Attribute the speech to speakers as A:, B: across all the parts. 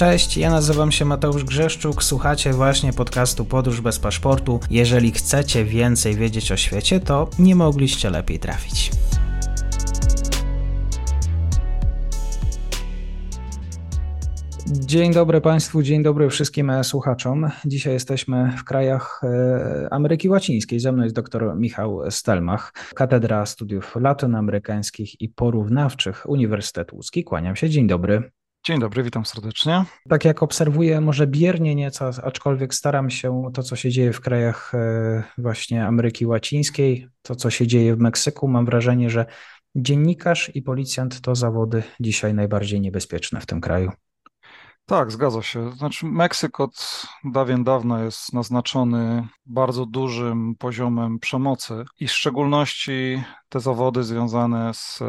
A: Cześć, ja nazywam się Mateusz Grzeszczuk, słuchacie właśnie podcastu Podróż bez paszportu. Jeżeli chcecie więcej wiedzieć o świecie, to nie mogliście lepiej trafić. Dzień dobry Państwu, dzień dobry wszystkim słuchaczom. Dzisiaj jesteśmy w krajach e, Ameryki Łacińskiej. Ze mną jest dr Michał Stelmach, Katedra Studiów Latynoamerykańskich i Porównawczych Uniwersytet Łódzki. Kłaniam się, dzień dobry.
B: Dzień dobry, witam serdecznie.
A: Tak jak obserwuję, może biernie nieco, aczkolwiek staram się to, co się dzieje w krajach e, właśnie Ameryki Łacińskiej, to, co się dzieje w Meksyku, mam wrażenie, że dziennikarz i policjant to zawody dzisiaj najbardziej niebezpieczne w tym kraju.
B: Tak, zgadza się. Znaczy, Meksyk od dawien dawna jest naznaczony bardzo dużym poziomem przemocy i w szczególności te zawody związane z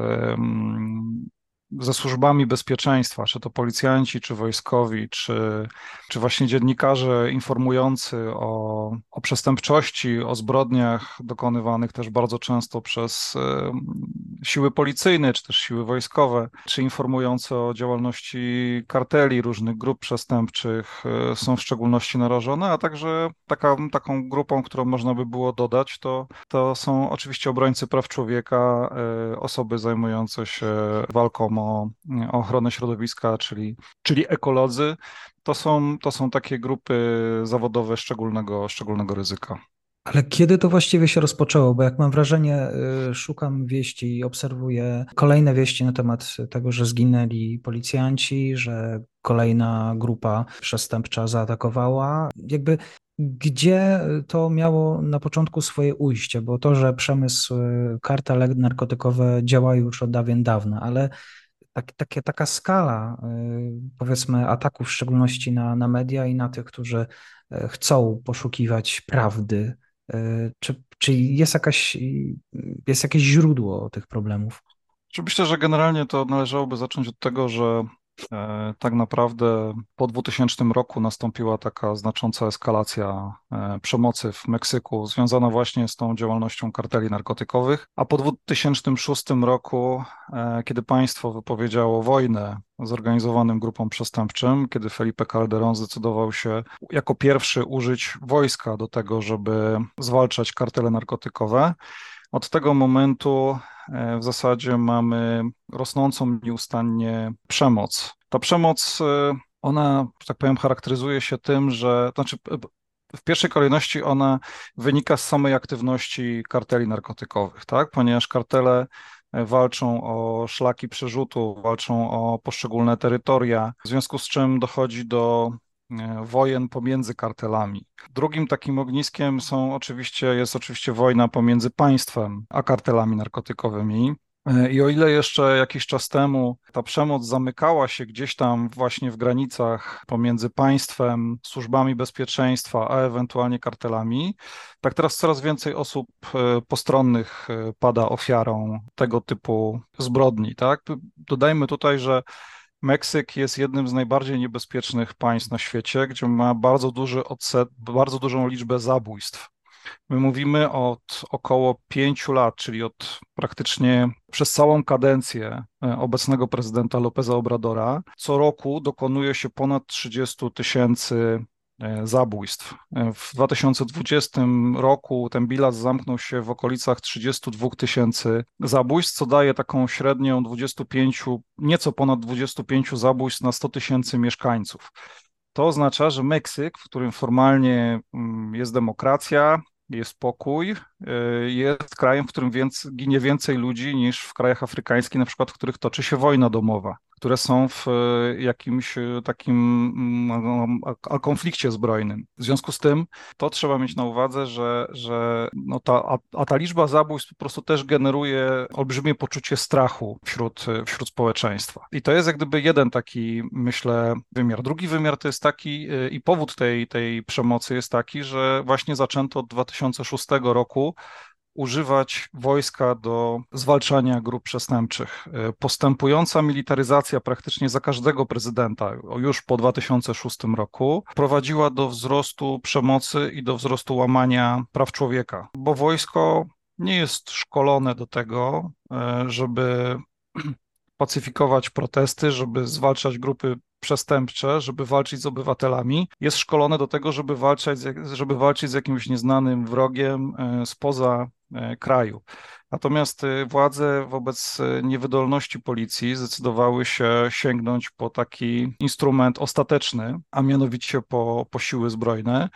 B: ze służbami bezpieczeństwa, czy to policjanci, czy wojskowi, czy, czy właśnie dziennikarze informujący o, o przestępczości, o zbrodniach dokonywanych też bardzo często przez siły policyjne, czy też siły wojskowe, czy informujące o działalności karteli, różnych grup przestępczych e, są w szczególności narażone, a także taka, taką grupą, którą można by było dodać, to, to są oczywiście obrońcy praw człowieka, e, osoby zajmujące się walką o, o ochronę środowiska, czyli, czyli ekolodzy, to są, to są takie grupy zawodowe szczególnego, szczególnego ryzyka.
A: Ale kiedy to właściwie się rozpoczęło? Bo jak mam wrażenie, y, szukam wieści i obserwuję kolejne wieści na temat tego, że zginęli policjanci, że kolejna grupa przestępcza zaatakowała. Jakby gdzie to miało na początku swoje ujście? Bo to, że przemysł, y, kartele narkotykowe działa już od dawien dawna, ale tak, takie, taka skala, y, powiedzmy, ataków, w szczególności na, na media i na tych, którzy y, chcą poszukiwać prawdy, y, czy, czy jest, jakaś, jest jakieś źródło tych problemów?
B: Myślę, że generalnie to należałoby zacząć od tego, że E, tak naprawdę po 2000 roku nastąpiła taka znacząca eskalacja e, przemocy w Meksyku, związana właśnie z tą działalnością karteli narkotykowych. A po 2006 roku, e, kiedy państwo wypowiedziało wojnę zorganizowanym grupom przestępczym, kiedy Felipe Calderón zdecydował się jako pierwszy użyć wojska do tego, żeby zwalczać kartele narkotykowe, od tego momentu e, w zasadzie mamy rosnącą nieustannie przemoc. Ta przemoc, e, ona, że tak powiem, charakteryzuje się tym, że, znaczy w pierwszej kolejności ona wynika z samej aktywności karteli narkotykowych, tak? Ponieważ kartele e, walczą o szlaki przerzutu, walczą o poszczególne terytoria, w związku z czym dochodzi do wojen pomiędzy kartelami. Drugim takim ogniskiem są oczywiście, jest oczywiście wojna pomiędzy państwem a kartelami narkotykowymi. E, I o ile jeszcze jakiś czas temu ta przemoc zamykała się gdzieś tam właśnie w granicach pomiędzy państwem, służbami bezpieczeństwa, a ewentualnie kartelami, tak teraz coraz więcej osób e, postronnych pada ofiarą tego typu zbrodni. Tak? Dodajmy tutaj, że Meksyk jest jednym z najbardziej niebezpiecznych państw na świecie, gdzie ma bardzo duży odset, bardzo dużą liczbę zabójstw. My mówimy od około pięciu lat, czyli od praktycznie przez całą kadencję e, obecnego prezydenta Lopeza Obradora. Co roku dokonuje się ponad 30 tysięcy zabójstw. E, w 2020 roku ten bilans zamknął się w okolicach 32 tysięcy zabójstw, co daje taką średnią 25, nieco ponad 25 zabójstw na 100 tysięcy mieszkańców. To oznacza, że Meksyk, w którym formalnie mm, jest demokracja, jest pokój, e, jest krajem, w którym ginie więcej ludzi niż w krajach afrykańskich, na przykład w których toczy się wojna domowa które są w e, jakimś e, takim mm, konflikcie zbrojnym. W związku z tym to trzeba mieć na uwadze, że, że no ta, a, a ta liczba zabójstw po prostu też generuje olbrzymie poczucie strachu wśród, wśród społeczeństwa. I to jest jak gdyby jeden taki, myślę, wymiar. Drugi wymiar to jest taki i powód tej, tej przemocy jest taki, że właśnie zaczęto od 2006 roku używać wojska do zwalczania grup przestępczych. Postępująca militaryzacja praktycznie za każdego prezydenta już po 2006 roku prowadziła do wzrostu przemocy i do wzrostu łamania praw człowieka, bo wojsko nie jest szkolone do tego, e, żeby pacyfikować protesty, żeby zwalczać grupy przestępcze, żeby walczyć z obywatelami, jest szkolone do tego, żeby walczyć, żeby walczyć z jakimś nieznanym wrogiem spoza kraju. Natomiast władze wobec niewydolności policji zdecydowały się sięgnąć po taki instrument ostateczny, a mianowicie po, po siły zbrojne,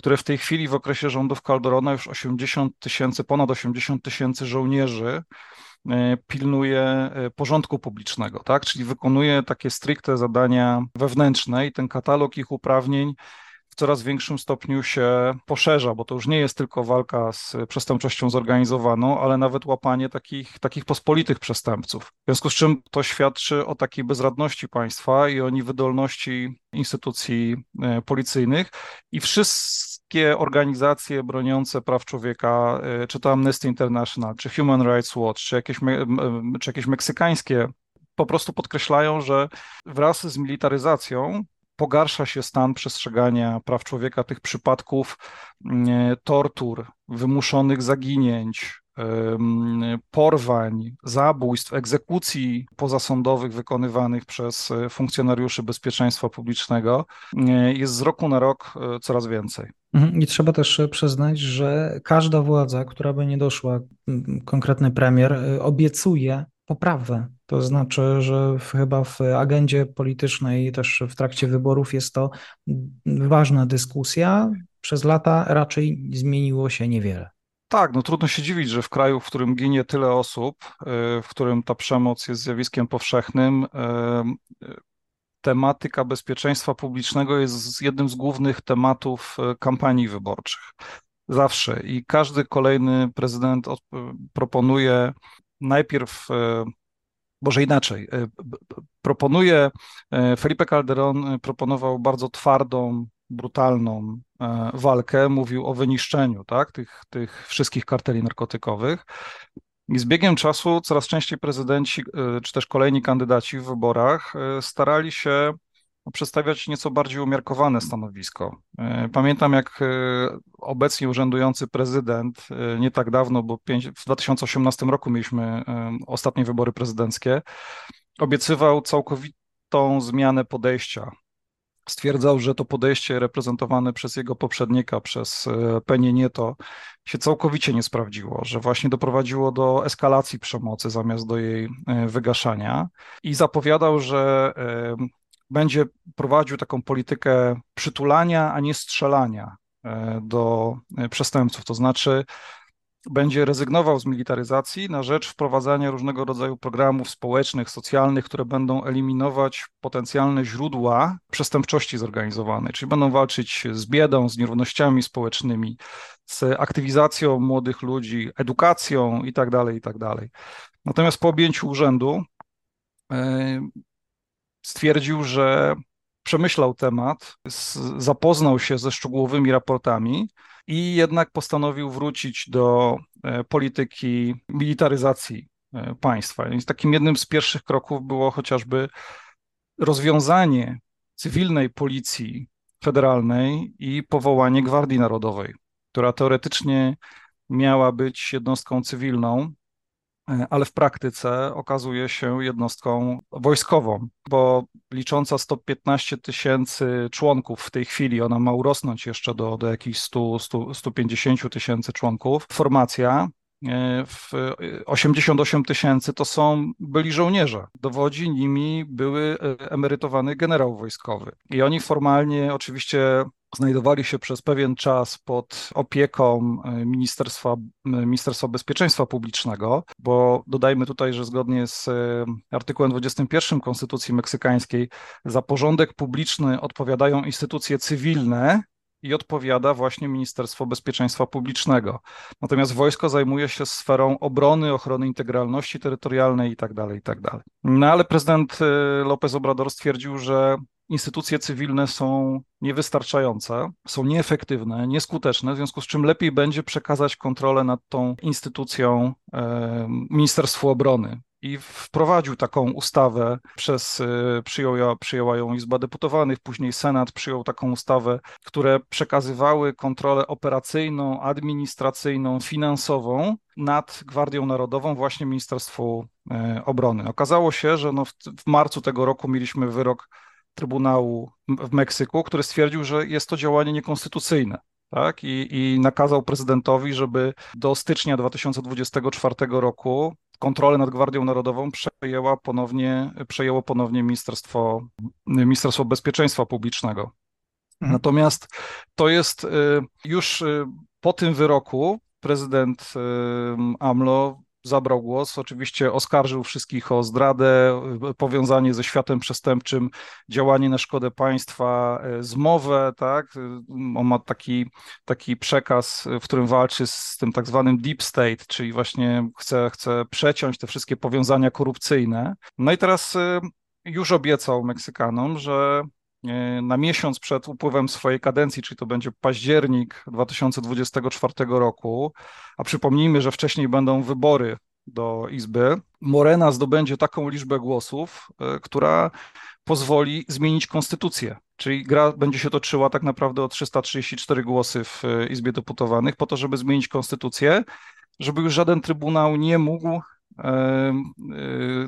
B: które w tej chwili w okresie rządów Calderona już 80 tysięcy, ponad 80 tysięcy żołnierzy e, pilnuje e, porządku publicznego, tak? Czyli wykonuje takie stricte zadania wewnętrzne i ten katalog ich uprawnień coraz większym stopniu się poszerza, bo to już nie jest tylko walka z przestępczością zorganizowaną, ale nawet łapanie takich, takich pospolitych przestępców. W związku z czym to świadczy o takiej bezradności państwa i o niewydolności instytucji e, policyjnych i wszystkie organizacje broniące praw człowieka, e, czy to Amnesty International, czy Human Rights Watch, czy jakieś, czy jakieś meksykańskie po prostu podkreślają, że wraz z militaryzacją pogarsza się stan przestrzegania praw człowieka, tych przypadków mm, tortur, wymuszonych zaginięć, porwań, zabójstw, egzekucji pozasądowych wykonywanych przez e, funkcjonariuszy bezpieczeństwa publicznego e, jest z roku na rok e, coraz więcej.
A: Mhm. I trzeba też przyznać, że każda władza, która by nie doszła, konkretny premier, obiecuje poprawę. To znaczy, że chyba w agendzie politycznej, też w trakcie wyborów jest to ważna dyskusja. Przez lata raczej zmieniło się niewiele.
B: Tak, no trudno się dziwić, że w kraju, w którym ginie tyle osób, y, w którym ta przemoc jest zjawiskiem powszechnym, y, y, tematyka bezpieczeństwa publicznego jest jednym z głównych tematów kampanii wyborczych. Zawsze. I każdy kolejny prezydent proponuje najpierw może inaczej. Proponuje, Felipe Calderón proponował bardzo twardą, brutalną e, walkę, mówił o wyniszczeniu tak, tych, tych wszystkich karteli narkotykowych. I z biegiem czasu coraz częściej prezydenci, e, czy też kolejni kandydaci w wyborach e, starali się przedstawiać nieco bardziej umiarkowane stanowisko. Pamiętam, jak obecnie urzędujący prezydent, nie tak dawno, bo w 2018 roku mieliśmy ostatnie wybory prezydenckie, obiecywał całkowitą zmianę podejścia stwierdzał, że to podejście reprezentowane przez jego poprzednika, przez e, Penie Nieto, się całkowicie nie sprawdziło, że właśnie doprowadziło do eskalacji przemocy zamiast do jej e, wygaszania i zapowiadał, że e, będzie prowadził taką politykę przytulania, a nie strzelania do przestępców. To znaczy, będzie rezygnował z militaryzacji na rzecz wprowadzania różnego rodzaju programów społecznych, socjalnych, które będą eliminować potencjalne źródła przestępczości zorganizowanej, czyli będą walczyć z biedą, z nierównościami społecznymi, z aktywizacją młodych ludzi, edukacją itd. Tak itd. Tak Natomiast po objęciu urzędu e, stwierdził, że przemyślał temat, zapoznał się ze szczegółowymi raportami i jednak postanowił wrócić do e, polityki militaryzacji e, państwa. Więc takim jednym z pierwszych kroków było chociażby rozwiązanie cywilnej policji federalnej i powołanie Gwardii Narodowej, która teoretycznie miała być jednostką cywilną, ale w praktyce okazuje się jednostką wojskową, bo licząca 115 tysięcy członków w tej chwili, ona ma urosnąć jeszcze do, do jakichś 100, 100, 150 tysięcy członków, formacja e, w 88 tysięcy to są byli żołnierze. Dowodzi nimi były e, emerytowany generał wojskowy. I oni formalnie oczywiście znajdowali się przez pewien czas pod opieką e, Ministerstwa, Ministerstwa Bezpieczeństwa Publicznego, bo dodajmy tutaj, że zgodnie z e, artykułem 21 Konstytucji Meksykańskiej za porządek publiczny odpowiadają instytucje cywilne, i odpowiada właśnie Ministerstwo Bezpieczeństwa Publicznego. Natomiast wojsko zajmuje się sferą obrony, ochrony integralności terytorialnej itd. Tak itd. Tak no ale prezydent e, López Obrador stwierdził, że instytucje cywilne są niewystarczające, są nieefektywne, nieskuteczne, w związku z czym lepiej będzie przekazać kontrolę nad tą instytucją Ministerstwu Obrony. I wprowadził taką ustawę, przez, e, przyjął, przyjęła ją Izba Deputowanych, później Senat przyjął taką ustawę, które przekazywały kontrolę operacyjną, administracyjną, finansową nad Gwardią Narodową, właśnie Ministerstwu e, Obrony. Okazało się, że no w, w marcu tego roku mieliśmy wyrok Trybunału w Meksyku, który stwierdził, że jest to działanie niekonstytucyjne. Tak? I, I nakazał prezydentowi, żeby do stycznia 2024 roku kontrolę nad Gwardią Narodową przejęła ponownie, przejęło ponownie Ministerstwo, Ministerstwo Bezpieczeństwa Publicznego. Mhm. Natomiast to jest y, już y, po tym wyroku prezydent y, AMLO zabrał głos. Oczywiście oskarżył wszystkich o zdradę, powiązanie ze światem przestępczym, działanie na szkodę państwa, zmowę, tak? On ma taki, taki przekaz, w którym walczy z tym tak zwanym deep state, czyli właśnie chce, chce przeciąć te wszystkie powiązania korupcyjne. No i teraz już obiecał Meksykanom, że E, na miesiąc przed upływem swojej kadencji, czyli to będzie październik 2024 roku, a przypomnijmy, że wcześniej będą wybory do Izby, Morena zdobędzie taką liczbę głosów, e, która pozwoli zmienić konstytucję. Czyli gra będzie się toczyła tak naprawdę o 334 głosy w e, Izbie Deputowanych, po to, żeby zmienić konstytucję, żeby już żaden trybunał nie mógł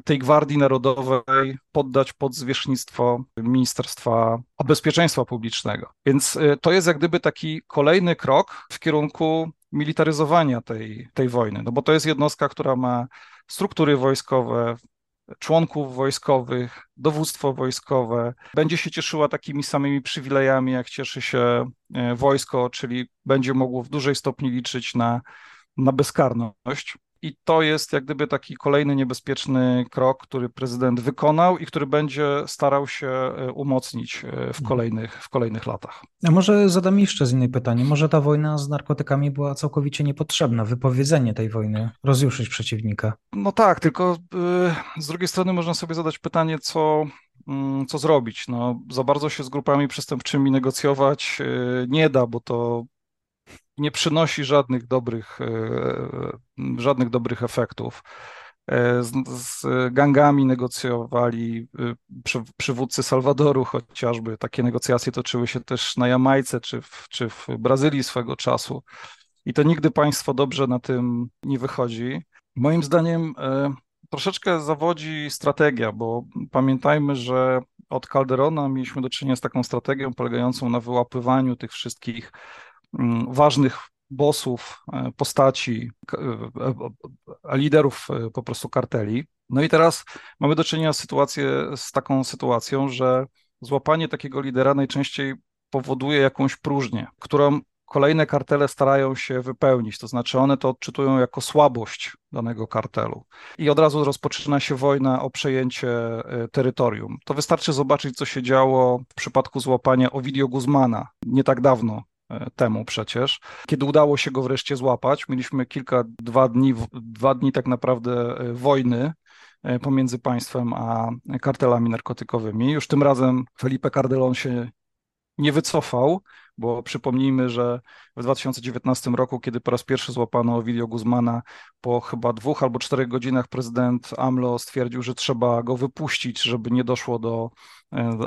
B: tej Gwardii Narodowej poddać pod zwierzchnictwo Ministerstwa Bezpieczeństwa Publicznego. Więc y, to jest jak gdyby taki kolejny krok w kierunku militaryzowania tej, tej wojny, no bo to jest jednostka, która ma struktury wojskowe, członków wojskowych, dowództwo wojskowe, będzie się cieszyła takimi samymi przywilejami, jak cieszy się y, wojsko, czyli będzie mogło w dużej stopniu liczyć na, na bezkarność. I to jest jak gdyby taki kolejny niebezpieczny krok, który prezydent wykonał i który będzie starał się e, umocnić e, w mhm. kolejnych, w kolejnych latach.
A: A może zadam jeszcze z innej pytanie. Może ta wojna z narkotykami była całkowicie niepotrzebna? Wypowiedzenie tej wojny, rozjuszyć przeciwnika?
B: No tak, tylko e, z drugiej strony można sobie zadać pytanie, co, mm, co zrobić. No, za bardzo się z grupami przestępczymi negocjować nie da, bo to nie przynosi żadnych dobrych, e, żadnych dobrych efektów. E, z, z gangami negocjowali e, przy, przywódcy Salwadoru chociażby. Takie negocjacje toczyły się też na Jamajce czy w, czy w Brazylii swego czasu. I to nigdy państwo dobrze na tym nie wychodzi. Moim zdaniem troszeczkę zawodzi strategia, bo pamiętajmy, że od Calderona mieliśmy do czynienia z taką strategią polegającą na wyłapywaniu tych wszystkich ważnych bossów, e, postaci, e, e, liderów po prostu karteli. No i teraz mamy do czynienia z, z taką sytuacją, że złapanie takiego lidera najczęściej powoduje jakąś próżnię, którą kolejne kartele starają się wypełnić, to znaczy one to odczytują jako słabość danego kartelu. I od razu rozpoczyna się wojna o przejęcie terytorium. To wystarczy zobaczyć, co się działo w przypadku złapania Ovidio Guzmana nie tak dawno temu przecież, kiedy udało się go wreszcie złapać. Mieliśmy kilka, dwa dni, dwa dni tak naprawdę e, wojny e, pomiędzy państwem a kartelami narkotykowymi. Już tym razem Felipe Cardelon się nie wycofał, bo przypomnijmy, że w 2019 roku, kiedy po raz pierwszy złapano Ovidio Guzmana, po chyba dwóch albo czterech godzinach prezydent AMLO stwierdził, że trzeba go wypuścić, żeby nie doszło do,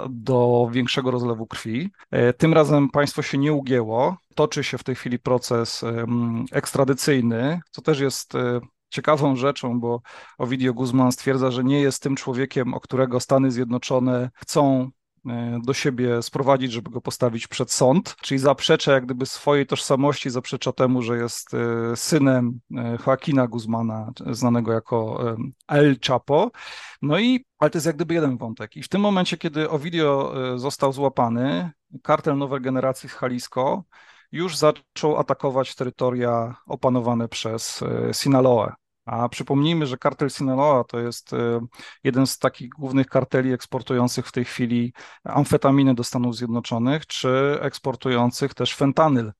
B: do większego rozlewu krwi. E, tym razem państwo się nie ugięło. Toczy się w tej chwili proces ekstradycyjny, co też jest e, ciekawą rzeczą, bo Ovidio Guzman stwierdza, że nie jest tym człowiekiem, o którego Stany Zjednoczone chcą E, do siebie sprowadzić, żeby go postawić przed sąd, czyli zaprzecza jak gdyby swojej tożsamości, zaprzecza temu, że jest e, synem e, Joaquina Guzmana, znanego jako El Chapo. No i, ale to jest jak gdyby jeden wątek. I w tym momencie, kiedy Ovidio został złapany, kartel nowej generacji z Jalisco już zaczął atakować terytoria opanowane przez Sinaloa. A przypomnijmy, że kartel Sinaloa to jest e, jeden z takich głównych karteli eksportujących w tej chwili amfetaminy do Stanów Zjednoczonych, czy eksportujących też fentanyl,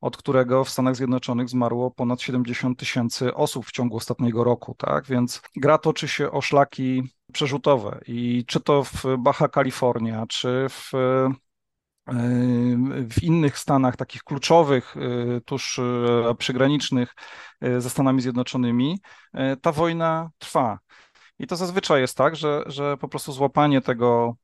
B: od którego w Stanach Zjednoczonych zmarło ponad 70 tysięcy osób w ciągu ostatniego roku, tak? Więc gra toczy się o szlaki przerzutowe i czy to w Baja California, czy w w innych stanach takich kluczowych, e, tuż e, przygranicznych e, ze Stanami Zjednoczonymi, ta wojna trwa. I to zazwyczaj jest tak, że, że po prostu złapanie tego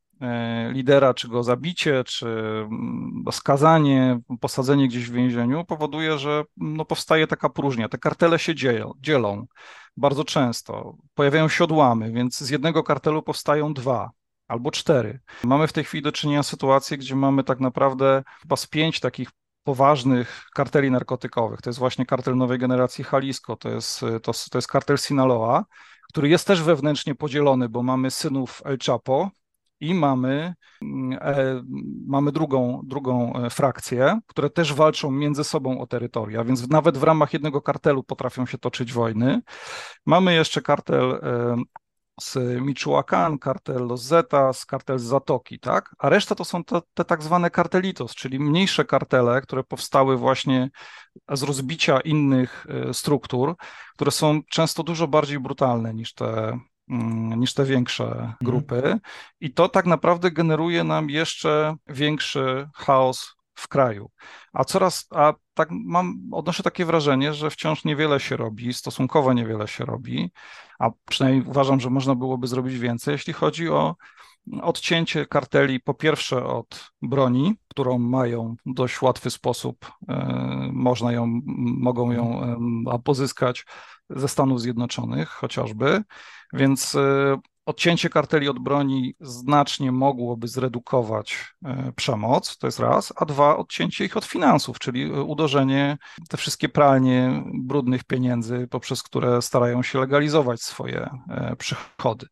B: lidera, czy go zabicie, czy mm, skazanie, posadzenie gdzieś w więzieniu powoduje, że no, powstaje taka próżnia. Te kartele się dzieją, dzielą bardzo często. Pojawiają się odłamy, więc z jednego kartelu powstają dwa. Albo cztery. Mamy w tej chwili do czynienia z sytuacją, gdzie mamy tak naprawdę chyba z pięć takich poważnych karteli narkotykowych. To jest właśnie kartel nowej generacji Jalisco, to jest, to, to jest kartel Sinaloa, który jest też wewnętrznie podzielony, bo mamy synów El Chapo, i mamy, e, mamy drugą, drugą e, frakcję, które też walczą między sobą o terytoria, więc nawet w ramach jednego kartelu potrafią się toczyć wojny. Mamy jeszcze kartel e, z Michoacán, kartel Los Zetas, kartel z Zatoki, tak? A reszta to są te, te tak zwane kartelitos, czyli mniejsze kartele, które powstały właśnie z rozbicia innych struktur, które są często dużo bardziej brutalne niż te, Mm, niż te większe mhm. grupy. I to tak naprawdę generuje nam jeszcze większy chaos w kraju. A coraz, a tak mam, odnoszę takie wrażenie, że wciąż niewiele się robi, stosunkowo niewiele się robi, a przynajmniej uważam, że można byłoby zrobić więcej, jeśli chodzi o odcięcie karteli po pierwsze od broni, którą mają w dość łatwy sposób, e, można ją, mogą ją mhm. pozyskać ze Stanów Zjednoczonych chociażby, więc e, odcięcie karteli od broni znacznie mogłoby zredukować e, przemoc, to jest raz, a dwa, odcięcie ich od finansów, czyli uderzenie te wszystkie pralnie brudnych pieniędzy, poprzez które starają się legalizować swoje przychody.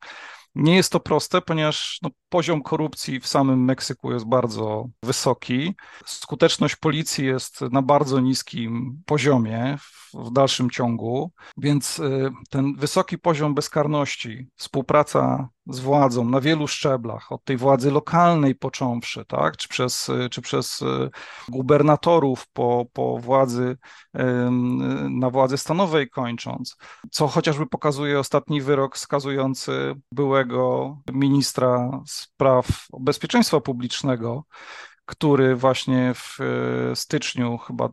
B: Nie jest to proste, ponieważ no, poziom korupcji w samym Meksyku jest bardzo wysoki. Skuteczność policji jest na bardzo niskim poziomie w, w dalszym ciągu, więc y, ten wysoki poziom bezkarności, współpraca z władzą na wielu szczeblach, od tej władzy lokalnej począwszy, tak, czy przez, czy przez y, gubernatorów po, po władzy, na władzy stanowej kończąc, co chociażby pokazuje ostatni wyrok skazujący byłego ministra spraw bezpieczeństwa publicznego, który właśnie w y, styczniu chyba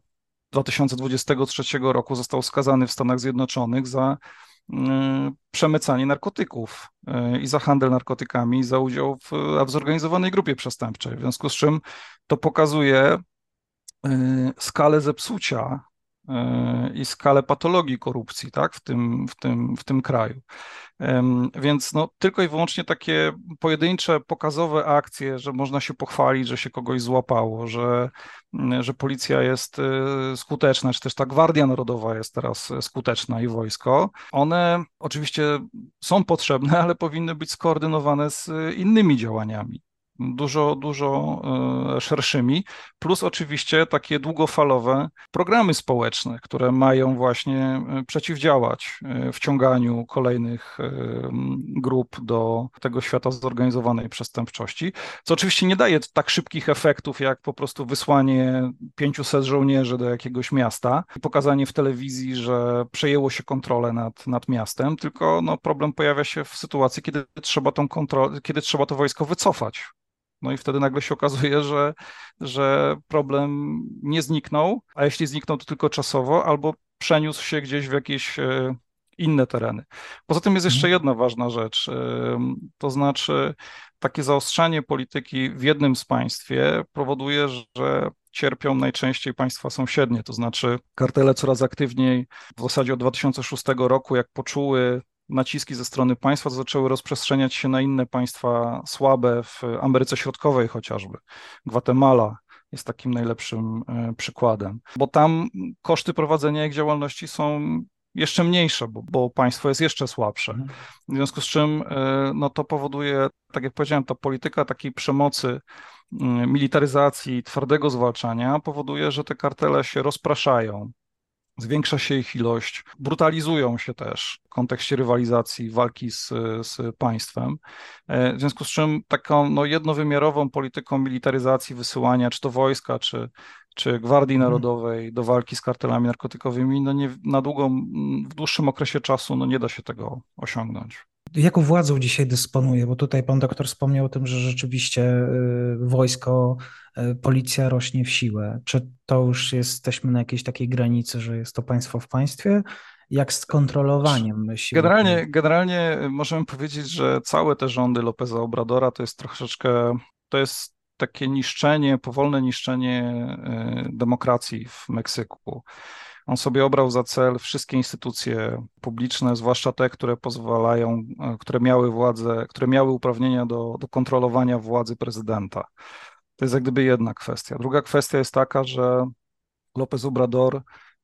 B: 2023 roku został skazany w Stanach Zjednoczonych za Y, przemycanie narkotyków y, i za handel narkotykami, za udział w, w zorganizowanej grupie przestępczej. W związku z czym to pokazuje y, skalę zepsucia i skalę patologii korupcji tak, w, tym, w, tym, w tym kraju. Więc no, tylko i wyłącznie takie pojedyncze, pokazowe akcje, że można się pochwalić, że się kogoś złapało, że, że policja jest y, skuteczna, czy też ta Gwardia Narodowa jest teraz skuteczna i wojsko, one oczywiście są potrzebne, ale powinny być skoordynowane z innymi działaniami dużo, dużo e, szerszymi, plus oczywiście takie długofalowe programy społeczne, które mają właśnie e, przeciwdziałać e, wciąganiu kolejnych grup do tego świata zorganizowanej przestępczości, co oczywiście nie daje tak szybkich efektów, jak po prostu wysłanie 500 żołnierzy do jakiegoś miasta i pokazanie w telewizji, że przejęło się kontrolę nad, nad miastem, tylko no, problem pojawia się w sytuacji, kiedy trzeba tą kontrolę, kiedy trzeba to wojsko wycofać no i wtedy nagle się okazuje, że, że problem nie zniknął, a jeśli zniknął, to tylko czasowo, albo przeniósł się gdzieś w jakieś e, inne tereny. Poza tym jest jeszcze mhm. jedna ważna rzecz, e, to znaczy takie zaostrzanie polityki w jednym z państwie powoduje, że cierpią najczęściej państwa sąsiednie, to znaczy kartele coraz aktywniej, w zasadzie od 2006 roku, jak poczuły naciski ze strony państwa zaczęły rozprzestrzeniać się na inne państwa słabe, w Ameryce Środkowej chociażby. Gwatemala jest takim najlepszym e, przykładem, bo tam koszty prowadzenia ich działalności są jeszcze mniejsze, bo, bo państwo jest jeszcze słabsze. Mhm. W związku z czym e, no, to powoduje, tak jak powiedziałem, ta polityka takiej przemocy, militaryzacji, twardego zwalczania powoduje, że te kartele się rozpraszają, Zwiększa się ich ilość, brutalizują się też w kontekście rywalizacji, walki z, z państwem. E, w związku z czym taką no, jednowymiarową polityką militaryzacji, wysyłania czy to wojska, czy, czy Gwardii mhm. Narodowej do walki z kartelami narkotykowymi, no nie, na długą, w dłuższym okresie czasu no nie da się tego osiągnąć
A: jaką władzą dzisiaj dysponuje? Bo tutaj pan doktor wspomniał o tym, że rzeczywiście y, wojsko, y, policja rośnie w siłę. Czy to już jesteśmy na jakiejś takiej granicy, że jest to państwo w państwie? Jak z kontrolowaniem siły?
B: Generalnie, generalnie możemy powiedzieć, że całe te rządy Lopeza Obradora to jest troszeczkę, to jest takie niszczenie, powolne niszczenie y, demokracji w Meksyku On sobie obrał za cel wszystkie instytucje publiczne, zwłaszcza te, które pozwalają, które miały władzę, które miały uprawnienia do, do kontrolowania władzy prezydenta. To jest jak gdyby jedna kwestia. Druga kwestia jest taka, że López Obrador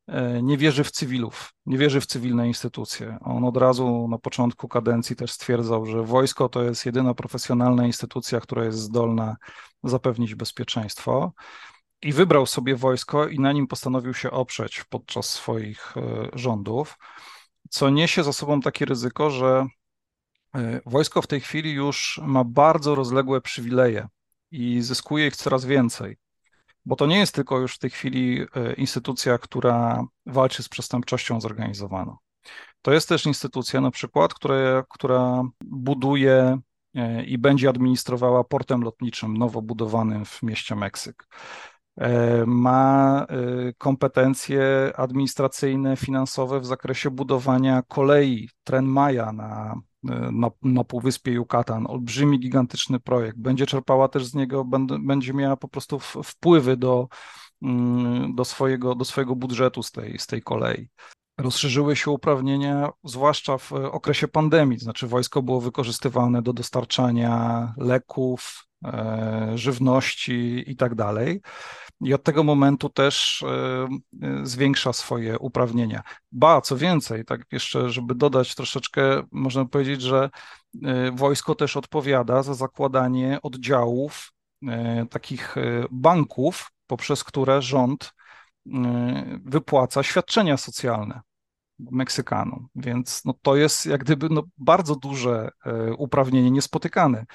B: e, nie wierzy w cywilów, nie wierzy w cywilne instytucje. On od razu na początku kadencji też stwierdzał, że wojsko to jest jedyna profesjonalna instytucja, która jest zdolna zapewnić bezpieczeństwo. I wybrał sobie wojsko i na nim postanowił się oprzeć podczas swoich e, rządów, co niesie za sobą takie ryzyko, że e, wojsko w tej chwili już ma bardzo rozległe przywileje i zyskuje ich coraz więcej bo to nie jest tylko już w tej chwili e, instytucja, która walczy z przestępczością zorganizowaną. To jest też instytucja na przykład, która, która buduje i będzie administrowała portem lotniczym nowo budowanym w mieście Meksyk. E, ma kompetencje administracyjne, finansowe w zakresie budowania kolei Tren Maya na na, na Półwyspie Yucatan. Olbrzymi, gigantyczny projekt. Będzie czerpała też z niego, będzie miała po prostu wpływy do, mm, do, swojego, do swojego budżetu z tej, z tej kolei. Rozszerzyły się uprawnienia, zwłaszcza w okresie pandemii, znaczy wojsko było wykorzystywane do dostarczania leków, e, żywności i tak dalej i od tego momentu też e, e, zwiększa swoje uprawnienia. Ba, co więcej, tak jeszcze, żeby dodać troszeczkę, można powiedzieć, że e, wojsko też odpowiada za zakładanie oddziałów takich banków, poprzez które rząd wypłaca świadczenia socjalne. Meksykanom, więc no, to jest jak gdyby no, bardzo duże uprawnienie, niespotykane.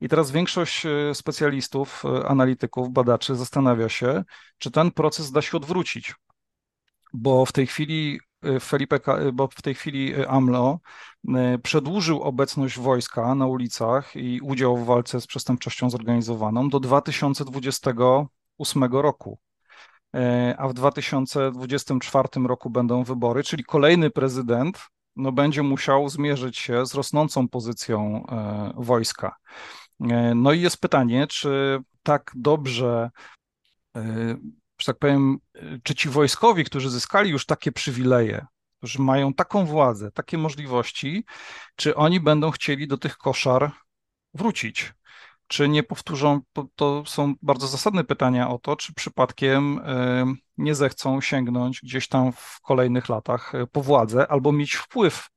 B: I teraz większość e, specjalistów, e, analityków, badaczy zastanawia się, czy ten proces da się odwrócić. Bo w tej chwili e, Felipe, bo w tej chwili AMLO przedłużył obecność wojska na ulicach i udział w walce z przestępczością zorganizowaną do 2028 roku. A w 2024 roku będą wybory, czyli kolejny prezydent no, będzie musiał zmierzyć się z rosnącą pozycją wojska. E, no i jest pytanie, czy tak dobrze, e, że tak powiem, e, czy ci wojskowi, którzy zyskali już takie przywileje, którzy mają taką władzę, takie możliwości, czy oni będą chcieli do tych koszar wrócić? Czy nie powtórzą, to są bardzo zasadne pytania o to, czy przypadkiem nie zechcą sięgnąć gdzieś tam w kolejnych latach po władzę albo mieć wpływ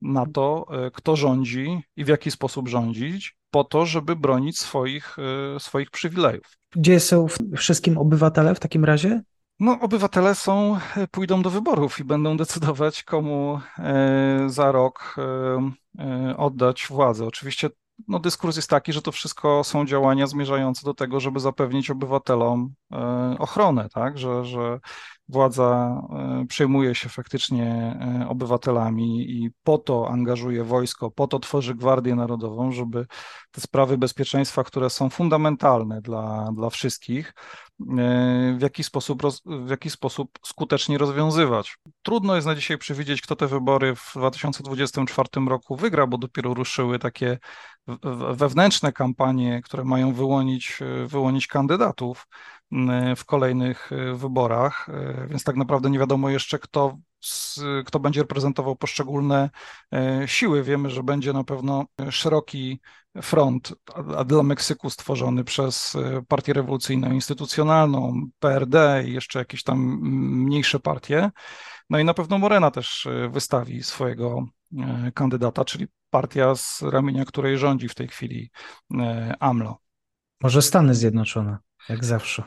B: na to, kto rządzi i w jaki sposób rządzić, po to, żeby bronić swoich, e, swoich przywilejów.
A: Gdzie są wszystkim obywatele w takim razie?
B: No, obywatele są, e, pójdą do wyborów i będą decydować, komu e, za rok oddać władzę. Oczywiście no, dyskurs jest taki, że to wszystko są działania zmierzające do tego, żeby zapewnić obywatelom ochronę, tak? że, że władza e, przejmuje się faktycznie e, obywatelami i po to angażuje wojsko, po to tworzy Gwardię Narodową, żeby te sprawy bezpieczeństwa, które są fundamentalne dla, dla wszystkich, e, w jaki, sposób, w jaki sposób skutecznie rozwiązywać. Trudno jest na dzisiaj przewidzieć, kto te wybory w 2024 roku wygra, bo dopiero ruszyły takie wewnętrzne kampanie, które mają wyłonić, wyłonić kandydatów w kolejnych wyborach, więc tak naprawdę nie wiadomo jeszcze, kto, kto będzie reprezentował poszczególne siły. Wiemy, że będzie na pewno szeroki front, a dla Meksyku stworzony przez Partię Rewolucyjną Instytucjonalną, PRD i jeszcze jakieś tam mniejsze partie. No i na pewno Morena też wystawi swojego kandydata, czyli partia z ramienia której rządzi w tej chwili AMLO.
A: Może Stany Zjednoczone, jak zawsze.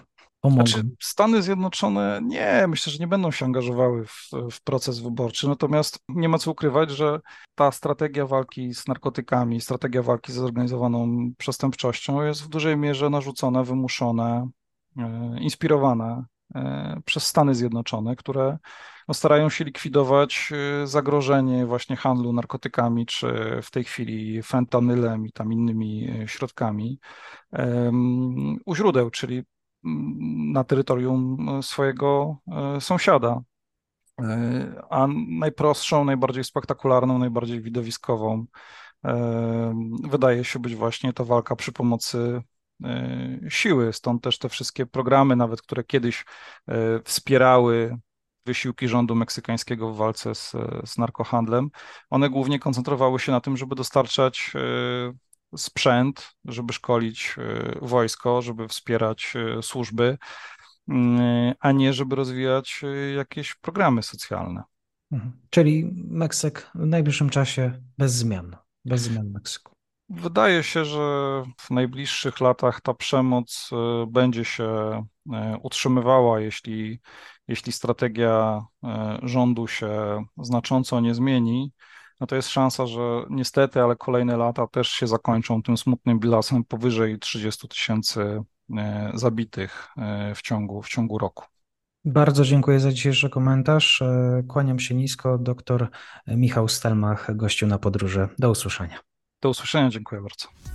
A: Znaczy,
B: Stany Zjednoczone nie, myślę, że nie będą się angażowały w, w, proces wyborczy, natomiast nie ma co ukrywać, że ta strategia walki z narkotykami, strategia walki z zorganizowaną przestępczością jest w dużej mierze narzucona, wymuszona, e, inspirowana e, przez Stany Zjednoczone, które no, starają się likwidować e, zagrożenie właśnie handlu narkotykami, czy w tej chwili fentanylem i tam innymi środkami u źródeł, czyli na terytorium e, swojego e, sąsiada. E, a najprostszą, najbardziej spektakularną, najbardziej widowiskową wydaje się być właśnie ta walka przy pomocy siły. Stąd też te wszystkie programy, nawet które kiedyś wspierały wysiłki rządu meksykańskiego w walce z, z narkohandlem, one głównie koncentrowały się na tym, żeby dostarczać sprzęt, żeby szkolić wojsko, żeby wspierać służby, a nie żeby rozwijać jakieś programy socjalne.
A: Mhm. Czyli Meksyk w najbliższym czasie bez zmian, bez zmian Meksyku.
B: Wydaje się, że w najbliższych latach ta przemoc e, będzie się e, utrzymywała, jeśli, jeśli strategia e, rządu się znacząco nie zmieni. No to jest szansa, że niestety, ale kolejne lata też się zakończą tym smutnym bilansem powyżej 30 tysięcy zabitych w ciągu, w ciągu roku.
A: Bardzo dziękuję za dzisiejszy komentarz. Kłaniam się nisko. Doktor Michał Stelmach, gościu na podróży. Do usłyszenia.
B: Do usłyszenia, dziękuję bardzo.